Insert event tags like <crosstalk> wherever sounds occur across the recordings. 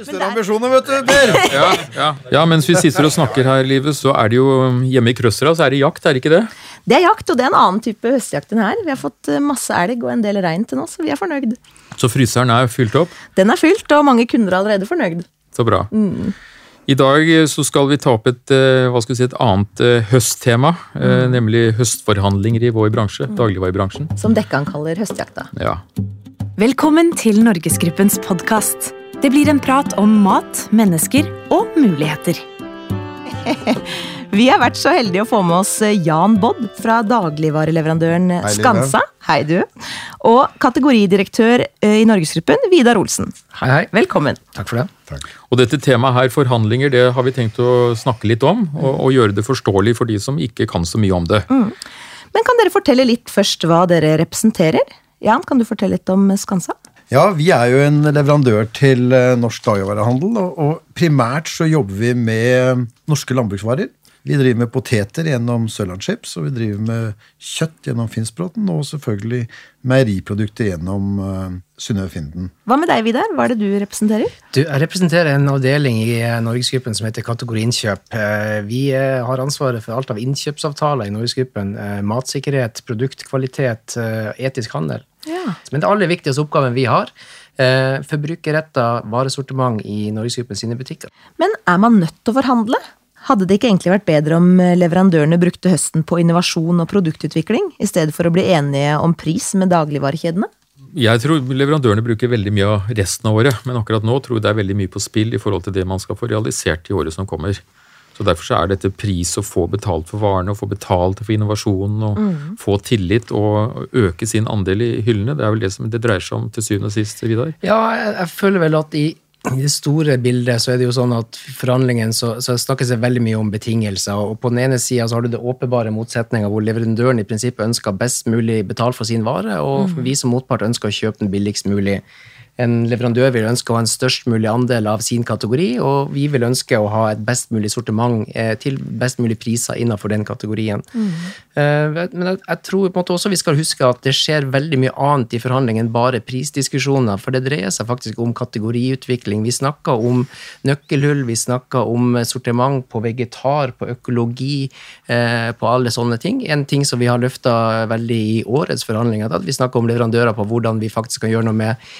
Større ambisjoner, vet du, Per! <laughs> Ja, ja. ja, mens vi sitter og snakker her, Livet, så er det jo um, hjemme i Krøsra, så er det jakt, er det ikke det? Det er jakt, og det er en annen type høstjakt enn her. Vi har fått eh, masse elg og en del rein til nå, så vi er fornøyd. Så fryseren er fylt opp? Den er fylt, og mange kunder er allerede fornøyd. Så bra. I dag eh, så skal vi ta opp et, eh, hva skal vi si, et annet høsttema, mm. nemlig høstforhandlinger i vår bransje, dagligvarebransjen. Som Dekkan kaller høstjakta. Ja. Velkommen til Norgesgruppens podkast. Det blir en prat om mat, mennesker og muligheter. <laughs> Vi har vært så heldige å få med oss eh, Jan Bodd fra dagligvareleverandøren Hei, Skansa. Hei, du. Og kategoridirektør eh, i Norgesgruppen, Vidar Olsen. Hei, hei. Velkommen. Takk for det. Og dette temaet her, forhandlinger, det har vi tenkt å snakke litt om, og, og gjøre det forståelig for de som ikke kan så mye om det. Men kan dere fortelle litt først hva dere representerer? Jan, kan du fortelle litt om Skansa? Ja, vi er jo en leverandør til eh, norsk dagligvarehandel, og, primært så jobber vi med norske landbruksvarer. Vi driver med poteter gjennom Sørlandschips, og vi driver med kjøtt gjennom Finnsbråten, og selvfølgelig meieriprodukter gjennom uh, Synnøve Finden. Hva med deg, Vidar? Hva er det du representerer? Du, jeg representerer en avdeling i eh, Norgesgruppen som heter Kategori innkjøp. Eh, Vi eh, har ansvaret for alt av innkjøpsavtaler i Norgesgruppen. eh, Matsikkerhet, produktkvalitet, eh, etisk handel. Ja. Men det aller viktigste oppgaven vi har, eh, forbrukerretta varesortiment i Norgesgruppen sine butikker. Men er man nødt til å forhandle? Hadde det ikke egentlig vært bedre om eh, leverandørene brukte høsten på innovasjon og produktutvikling, i stedet for å bli enige om pris med dagligvarekjedene? Jeg tror leverandørene bruker veldig mye av resten av året, men akkurat nå tror jeg det er veldig mye på spill i forhold til det man skal få realisert i året som kommer. Så Derfor så er dette pris å få betalt for varene, å få betalt for innovasjonen, og få tillit og øke sin andel i hyllene. Det er vel det som det dreier seg om til syvende og sist, Vidar? Ja, jeg, jeg føler vel at i, i det store bildet så er det jo sånn at forhandlingene så, så snakkes det veldig mye om betingelser. og På den ene sida så har du det åpenbare motsetninga hvor leverandøren i prinsippet ønsker best mulig betalt for sin vare, og vi som motpart ønsker å kjøpe den billigst mulig. En leverandør vil ønske å ha en størst mulig andel av sin kategori, og vi vil ønske å ha et best mulig sortiment eh, til best mulig priser innenfor den kategorien. Mm. men jeg, tror på en måte også vi skal huske at det skjer veldig mye annet i forhandlingen enn bare prisdiskusjoner, for det dreier seg faktisk om kategoriutvikling. Vi snakker om nøkkelhull, vi snakker om sortiment på vegetar, på økologi, eh, på alle sånne ting. En ting som vi har løfta veldig i årets forhandlinger, er at vi snakker om leverandører på hvordan vi faktisk kan gjøre noe med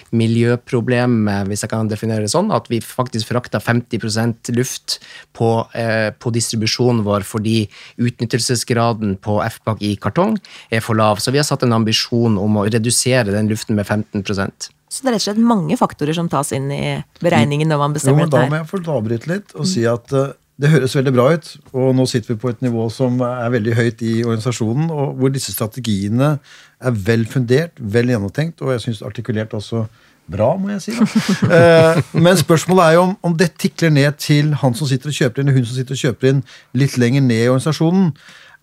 miljøproblemet, hvis jeg kan definere det sånn, at vi faktisk frakter 50% luft på, eh, på distribusjonen vår fordi utnyttelsesgraden på F-pack i kartong er for lav. Så vi har satt en ambisjon om å redusere den luften med 15% Så det er rett og slett mange faktorer som tas inn i beregningen når man bestemmer bestemmer her. da må jeg få avbryte litt og si at eh, det høres veldig bra ut, og nå sitter vi på et nivå som er veldig høyt i organisasjonen, og hvor disse strategiene er vel fundert, vel gjennomtenkt, og jeg syns artikulert også bra, må jeg si. da. <laughs> Eh, Men spørsmålet er jo om, om det tikler ned til han som sitter og kjøper inn, eller hun som sitter og kjøper inn litt lenger ned i organisasjonen.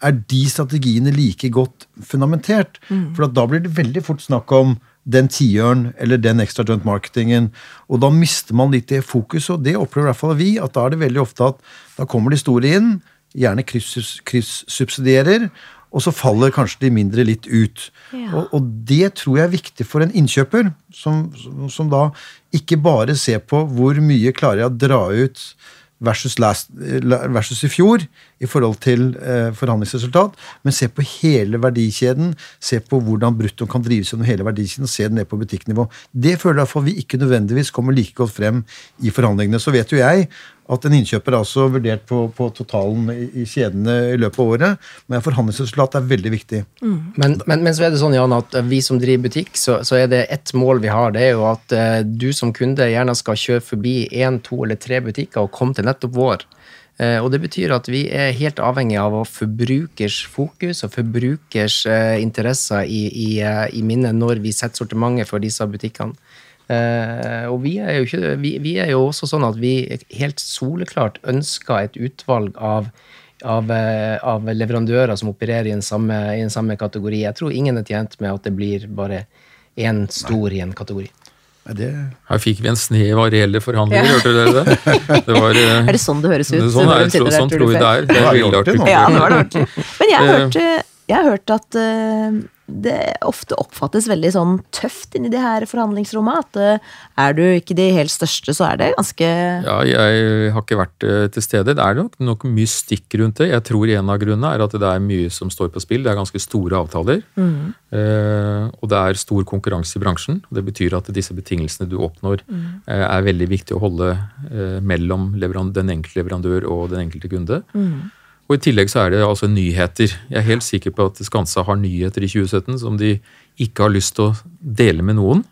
Er de strategiene like godt fundamentert? For at da blir det veldig fort snakk om den tiøren eller den extra joint marketingen. Og da mister man litt det fokuset, og det opplever i hvert fall vi. At da er det veldig ofte at da kommer de store inn, gjerne kryss- kryssubsidierer, og så faller kanskje de mindre litt ut. Ja. Og, og det tror jeg er viktig for en innkjøper, som, som, da ikke bare ser på hvor mye klarer jeg å dra ut versus, last, versus i fjor i forhold til eh, forhandlingsresultat, men se på hele verdikjeden, se på hvordan brutto kan drives gjennom hele verdikjeden, og se det ned på butikknivå. Det føler jeg i hvert fall vi ikke nødvendigvis kommer like godt frem i forhandlingene. Så vet jo jeg at en innkjøper er også vurdert på, på totalen i, i kjedene i løpet av året, men forhandlingsresultat er veldig viktig. Men, men, men så er det sånn, Jan, at vi som driver butikk, så, så er det ett mål vi har. Det er jo at eh, du som kunde gjerne skal kjøre forbi én, to eller tre butikker og komme til nettopp vår. Eh, og det betyr at vi er helt avhengig av å forbrukers fokus og forbrukers eh, interesser i, i, i minnet når vi setter sortimentet for disse butikkene. Eh, og vi er, jo ikke, vi, vi er jo også sånn at vi helt soleklart ønsker et utvalg av av, eh, av leverandører som opererer i en, samme, i en samme kategori. Jeg tror ingen er tjent med at det blir bare én stor i en kategori. Det, Her fikk vi en snev av reelle forhandlinger, Ja. hørte dere det? det var, <laughs> Er det sånn det høres ut? Sånn, er, du så, sånn tror vi det er. Det er det veldig artig. Ja, nå var det ordentlig. Men jeg har Eh. hørt, jeg har hørt at eh, det ofte oppfattes veldig sånn tøft inni de her forhandlingsrommene. At eh, er du ikke de helt største, så er det ganske Ja, jeg har ikke vært eh, til stede. Det er nok, nok mystikk rundt det. Jeg tror en av grunnene er at det er mye som står på spill. Det er ganske store avtaler. Eh, og det er stor konkurranse i bransjen. Det betyr at disse betingelsene du oppnår, eh, er veldig viktig å holde mellom den enkelte leverandør og den enkelte kunde. Og I tillegg så er det altså nyheter. Jeg er helt sikker på at Skansa har nyheter i 2017 som de ikke har lyst til å dele med noen,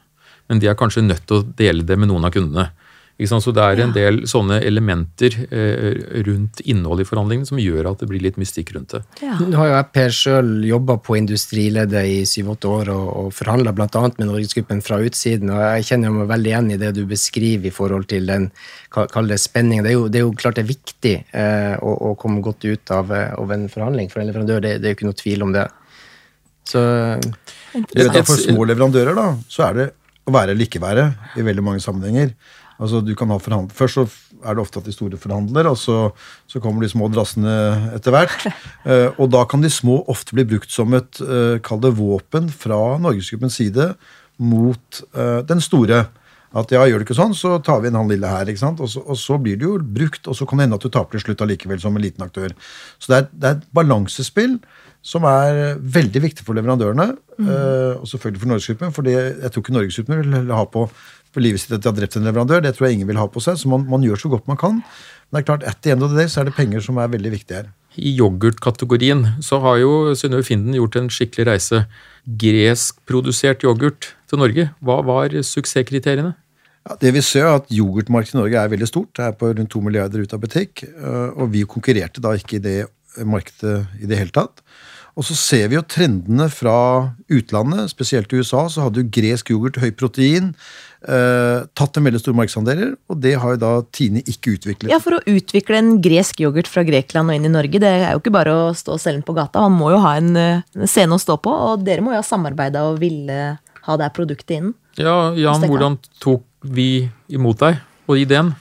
men de er kanskje nødt til å dele det med noen av kundene. Ikke sant? Så det er en del sånne elementer eh, rundt innholdet i forhandlingene som gjør at det blir litt mystikk rundt det. ja. Nå har jo jeg Per sjøl jobba på industrileddet i syv-åtte år og, og forhandla bl.a. med Norgesgruppen fra utsiden. og Jeg kjenner meg veldig igjen i det du beskriver i forhold til den kalde spenningen. Det er jo, det er jo klart det er viktig eh, å, å komme godt ut av, eh, av en forhandling for en leverandør. Det, det er jo ikke noe tvil om det. Så For små leverandører da, så er det å være eller ikke være i veldig mange sammenhenger. Altså du kan ha Først så er det ofte at de store forhandler, og så, så kommer de små drassene etter hvert. <laughs> Eh, og da kan de små ofte bli brukt som et eh, kall det våpen fra Norgesgruppens side mot eh, den store. At ja, gjør du ikke sånn, så tar vi inn han lille her. ikke sant? Og så, og så blir det jo brukt, og så kan det hende at du taper til slutt allikevel som en liten aktør. Så det er, det er et balansespill som er veldig viktig for leverandørene, eh, og selvfølgelig for Norgesgruppen. For jeg tror ikke Norgesgruppen vil ha på, på livet sitt etter å ha drept en leverandør. Det tror jeg ingen vil ha på seg, så man, man gjør så godt man kan. Men det er klart, at the end of the day så er det penger som er veldig viktig her. I yoghurtkategorien så har jo Synnøve Finden gjort en skikkelig reise. Greskprodusert yoghurt til Norge. Hva var suksesskriteriene? Ja, det vi ser er at Yoghurtmarkedet i Norge er veldig stort. Det er på rundt to milliarder ut av butikk. øh, Og vi konkurrerte da ikke i det markedet i det hele tatt. Og så ser vi jo trendene fra utlandet, spesielt i USA, så hadde jo gresk yoghurt høy protein øh, tatt en veldig stor markedsandeler, og det har jo da Tine ikke utviklet. Ja, For å utvikle en gresk yoghurt fra Grekland og inn i Norge, det er jo ikke bare å stå og selge den på gata. Man må jo ha en eh, en scene å stå på, og dere må jo ha samarbeida og ville ha det produktet innen. Ja, Jan, hvordan tok vi imot deg og ideen?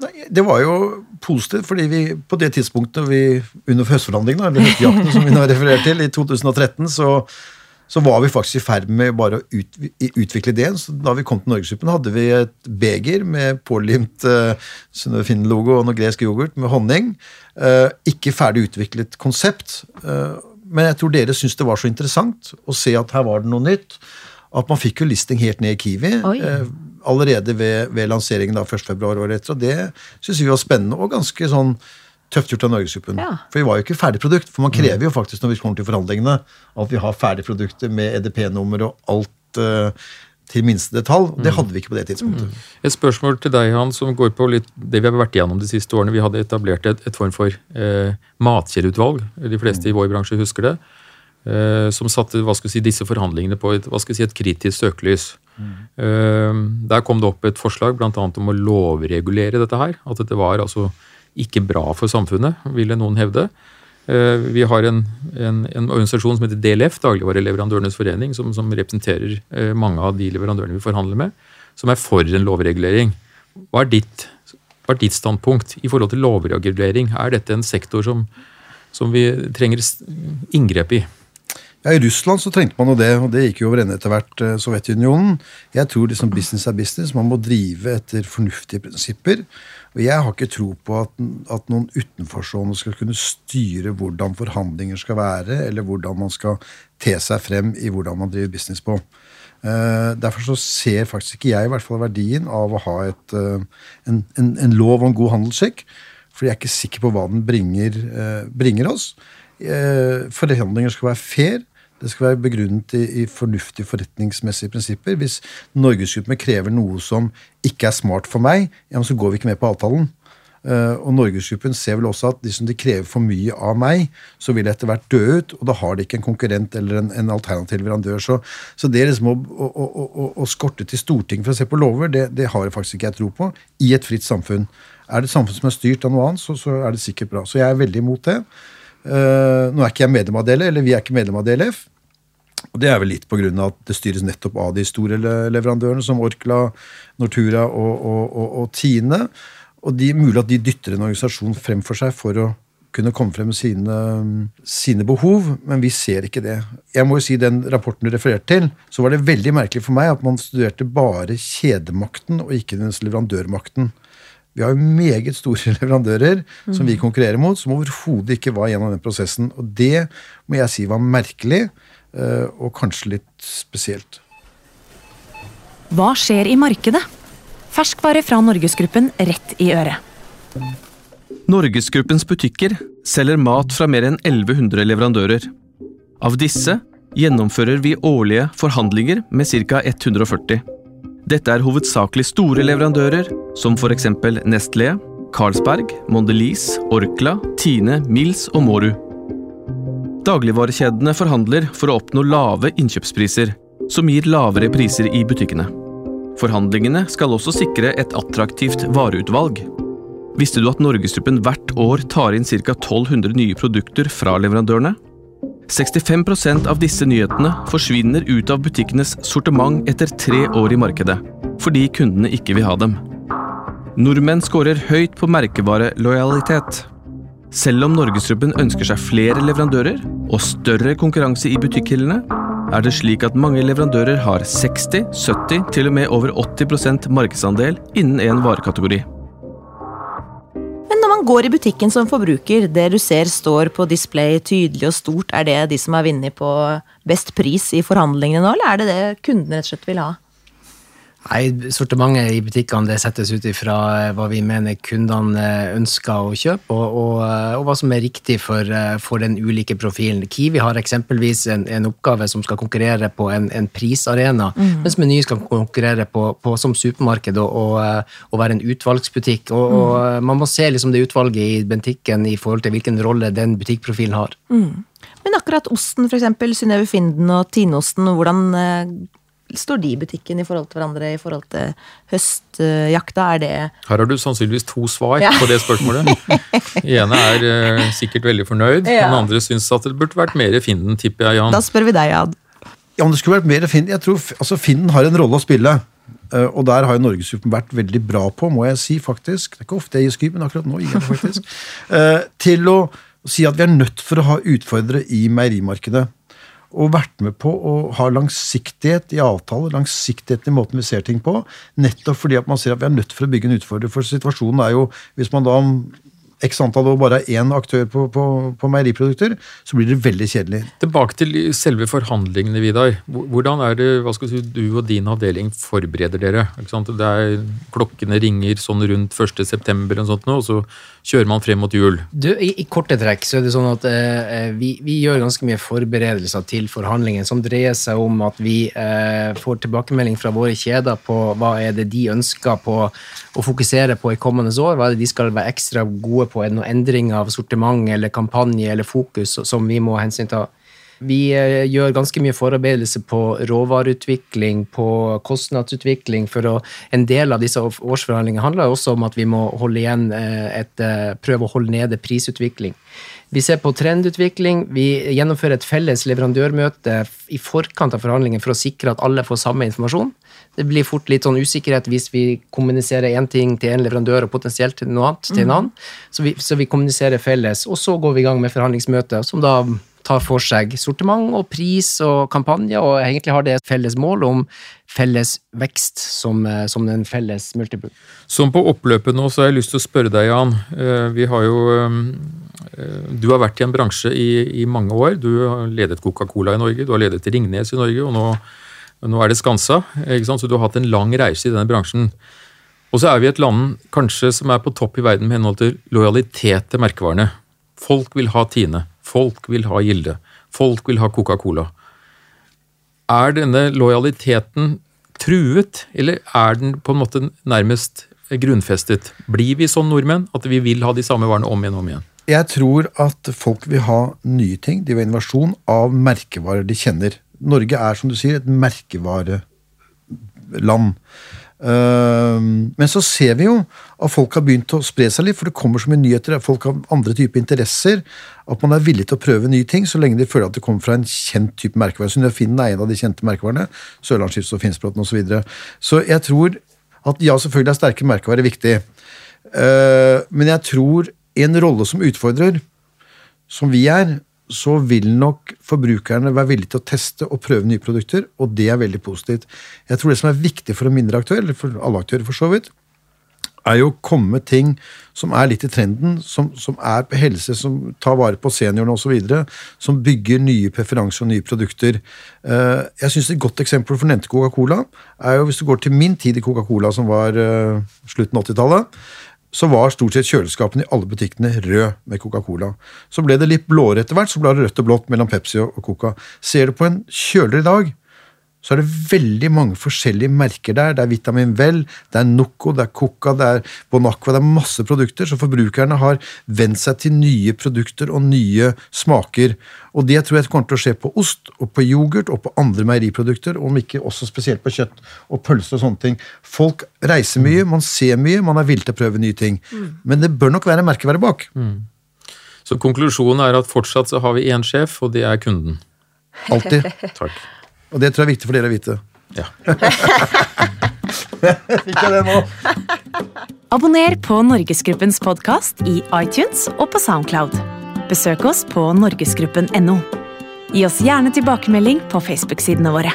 Nei, Det var jo positivt, fordi vi på det tidspunktet vi under høstforhandlingene, eller høstjakten som vi nå refererer til, i 2013, så, så var vi faktisk i ferd med bare å ut, utvikle ideen. Så da vi kom til Norgesgruppen, hadde vi et beger med pålimt uh, Finn-logo og noe gresk yoghurt med honning. Uh, ikke ferdig utviklet konsept. Uh, men jeg tror dere syntes det var så interessant å se at her var det noe nytt. At man fikk jo listing helt ned i Kiwi. Oi. eh, allerede ved, ved lanseringen da 1. februar året etter. Og det syns vi var spennende og ganske sånn tøft gjort av Norgesgruppen. Ja. For vi var jo ikke ferdig produkt. For man krever jo faktisk når vi kommer til forhandlingene at vi har ferdig produkter med EDP-nummer og alt eh, til minste detalj. Det hadde vi ikke på det tidspunktet. Et spørsmål til deg, Han, som går på litt det vi har vært igjennom de siste årene. Vi hadde etablert et, et form for eh, matkjedeutvalg. De fleste i vår bransje husker det. Eh, som satte hva skal vi si, disse forhandlingene på et, hva skal si, et kritisk søkelys. Eh, der kom det opp et forslag annet om å lovregulere dette her. At dette var altså ikke bra for samfunnet, ville noen hevde. Eh, Vi har en, en, en organisasjon som heter DLF, Dagligvareleverandørenes forening, som, som representerer eh, mange av de leverandørene vi forhandler med, som er for en lovregulering. Hva er ditt, hva er ditt standpunkt i forhold til lovregulering? Er dette en sektor som, som vi trenger inngrep i? Ja, I Russland så trengte man jo det, og det gikk jo over ende etter hvert eh, Sovjetunionen. Jeg tror liksom business er business. Man må drive etter fornuftige prinsipper. Og jeg har ikke tro på at, at noen utenforstående skal kunne styre hvordan forhandlinger skal være, eller hvordan man skal te seg frem i hvordan man driver business på. Eh, derfor så ser faktisk ikke jeg i hvert fall verdien av å ha et, eh, en, en, en lov om god handelsskikk. For jeg er ikke sikker på hva den bringer, bringer oss. Forhandlinger skal være fair. Det skal være begrunnet i, i fornuftige forretningsmessige prinsipper. Hvis Norgesgruppen krever noe som ikke er smart for meg, ja, så går vi ikke med på avtalen. Uh, og Norgesgruppen ser vel også at hvis de krever for mye av meg, så vil jeg etter hvert dø ut, og da har de ikke en konkurrent eller en, en alternativ leverandør. Så, så det liksom å, å, å, å skorte til Stortinget for å se på lover, det, det har jeg faktisk ikke jeg tro på i et fritt samfunn. Er det et samfunn som er styrt av noe annet, så, så er det sikkert bra. Så jeg er veldig imot det. Eh, nå er ikke jeg medlem av DLF, eller vi er ikke medlem av DLF. Og Det er vel litt pga. at det styres nettopp av de store leverandørene, som Orkla, Nortura og, og, og, og Tine. Og de, mulig at de dytter en organisasjon fremfor seg for å kunne komme frem med sine, sine behov, men vi ser ikke det. Jeg må jo si Den rapporten du refererte til, så var det veldig merkelig for meg at man studerte bare kjedemakten og ikke den leverandørmakten. Vi har jo meget store <laughs> leverandører som vi konkurrerer mot, som overhodet ikke var gjennom den prosessen. Og det må jeg si var merkelig, eh, og kanskje litt spesielt. Hva skjer i markedet? Ferskvare fra Norgesgruppen rett i øret. Norgesgruppens butikker selger mat fra mer enn 1100 leverandører. Av disse gjennomfører vi årlige forhandlinger med ca. 140. Dette er hovedsakelig store leverandører, som f.eks. Nestlé, Carlsberg, Mondelez, Orkla, Tine, Mills og Moru. Dagligvarekjedene forhandler for å oppnå lave innkjøpspriser, som gir lavere priser i butikkene. Forhandlingene skal også sikre et attraktivt vareutvalg. Visste du at Norgesgruppen hvert år tar inn ca. 1200 nye produkter fra leverandørene? 65% av disse nyhetene forsvinner ut av butikkenes sortiment etter tre år i markedet, fordi kundene ikke vil ha dem. Nordmenn scorer høyt på merkevarelojalitet. Selv om Norgesgruppen ønsker seg flere leverandører og større konkurranse i butikkhyllene, er det slik at mange leverandører har 60, 70, til og med over 80% markedsandel innen en varekategori. Man går i butikken som forbruker, det du ser står på display tydelig og stort, er det de som har vunnet på best pris i forhandlingene nå, eller er det det kundene rett og slett vil ha? Nei, Sortimentet i butikkene det settes ut ifra eh, hva vi mener kundene eh, ønsker å kjøpe, og, og, eh, og hva som er riktig for, for, den ulike profilen. Kiwi har eksempelvis en, en oppgave som skal konkurrere på en, en prisarena, mm. mens Meny skal konkurrere på, på, som supermarked og, og, være en utvalgsbutikk. Og, mm. Man må se liksom det utvalget i butikken i forhold til hvilken rolle den butikkprofilen har. Mm. Men akkurat osten, f.eks. Synnøve Finden og Tinosten, hvordan står de i butikken i forhold til hverandre i forhold til høstjakta? Er det Her har du sannsynligvis to svar ja. på det spørsmålet. Den <laughs> ene er uh, sikkert veldig fornøyd, ja. den andre syns at det burde vært mer Finden, tipper jeg, Jan. Da spør vi deg, Jan. Ja, om det skulle vært mer Finden Jeg tror altså, Finden har en rolle å spille. Uh, og der har jo Norgesgruppen vært veldig bra på, må jeg si, faktisk. Det er ikke ofte jeg gir skryt, men akkurat nå gir jeg det faktisk. Uh, <laughs> til å si at vi er nødt for å ha utfordrere i meierimarkedet og vært med på å ha langsiktighet i avtaler, langsiktighet i måten vi ser ting på, nettopp fordi at man ser at vi er nødt for å bygge en utfordrer. For situasjonen er jo, hvis man da x antall og bare er én aktør på, på, på, meieriprodukter, så blir det veldig kjedelig. Tilbake til selve forhandlingene, Vidar. Hvordan er det hva skal si, du og din avdeling forbereder dere? Det er, klokkene ringer sånn rundt 1.9., og så kjører man frem mot jul. Du, i, i, korte trekk så er det sånn at eh, vi, vi, gjør ganske mye forberedelser til forhandlingen, som dreier seg om at vi eh, får tilbakemelding fra våre kjeder på hva er det de ønsker på å fokusere på i kommende år, hva er det de skal være ekstra gode på? Er det noen endring av sortiment eller kampanje eller fokus som vi må hensynta? Vi eh, gjør ganske mye forarbeidelse på råvareutvikling, på kostnadsutvikling. for å, En del av disse årsforhandlingene handler også om at vi må holde igjen eh, et, eh, prøve å holde nede prisutvikling. Vi ser på trendutvikling. Vi gjennomfører et felles leverandørmøte i forkant av forhandlingen for å sikre at alle får samme informasjon. Det blir fort litt sånn usikkerhet hvis vi kommuniserer én ting til en leverandør og potensielt til noe annet til en mhm. annen. Så vi, så vi kommuniserer felles, og så går vi i gang med forhandlingsmøtet, som da tar for seg sortiment og pris og kampanje, og egentlig har det et felles mål om felles vekst som, eh, som en felles multibruk. Som på oppløpet nå, så har jeg lyst til å spørre deg, Jan. Eh, vi har jo eh, Du har vært i en bransje i, i mange år. Du har ledet Coca-Cola i Norge, du har ledet Ringnes i Norge, og nå, nå er det Skansa. Så du har hatt en lang reise i denne bransjen. Og så er vi et land kanskje som er på topp i verden med henhold til lojalitet til merkevarene. Folk vil ha Tine. Folk vil ha Gilde. Folk vil ha Coca-Cola. Er denne lojaliteten truet, eller er den på en måte nærmest grunnfestet? Blir vi sånn nordmenn at vi vil ha de samme varene om igjen og om igjen? Jeg tror at folk vil ha nye ting. De vil ha innovasjon av merkevarer de kjenner. Norge er, som du sier, et merkevareland. Ehm, men så ser vi jo at folk har begynt å spre seg litt, for det kommer så mye nyheter. at Folk har andre typer interesser. At man er villig til å prøve nye ting så lenge de føler at det kommer fra en kjent type merkevare. Synnøve er en av de kjente merkevarene. Sørlandsskips og. Så, videre. så jeg tror at ja, selvfølgelig er sterke merkevarer viktig. Ehm, men jeg tror en rolle som utfordrer som vi er, så vil nok forbrukerne være villige til å teste og prøve nye produkter, og det er veldig positivt. Jeg tror det som er viktig for en mindre aktør, eller for alle aktører for så vidt, er jo å komme med ting som er litt i trenden, som, som er på helse, som tar vare på seniorene osv., som bygger nye preferanser og nye produkter. Eh, jeg synes Et godt eksempel for nevnte Coca-Cola er jo hvis du går til min tid i Coca-Cola, som var uh, slutten av 80-tallet så var stort sett kjøleskapene i alle butikkene rød med Coca-Cola. Så ble det litt blåere etter hvert, så ble det rødt og blått mellom Pepsi og Coca. Ser du på en kjøler i dag, så er det veldig mange forskjellige merker der. Det er Vitamin Vel, det er Noco, det er Coca, det er Bonacqua, det er masse produkter. Så forbrukerne har vent seg til nye produkter og nye smaker. Og det tror jeg kommer til å skje på ost og på yoghurt og på andre meieriprodukter, om ikke også spesielt på kjøtt og pølser og sånne ting. Folk reiser mye, man ser mye, man er villig til å prøve nye ting. Men det bør nok være merkevære bak. Så konklusjonen er at fortsatt så har vi én sjef, og det er kunden. Alltid. Takk. Og det tror jeg er viktig for dere å vite. Ja. <laughs> Fikk jeg det nå? <laughs> Abonner på Norgesgruppens podkast i iTunes og på Soundcloud. Besøk oss på norgesgruppen.no. Gi oss gjerne tilbakemelding på Facebook-sidene våre.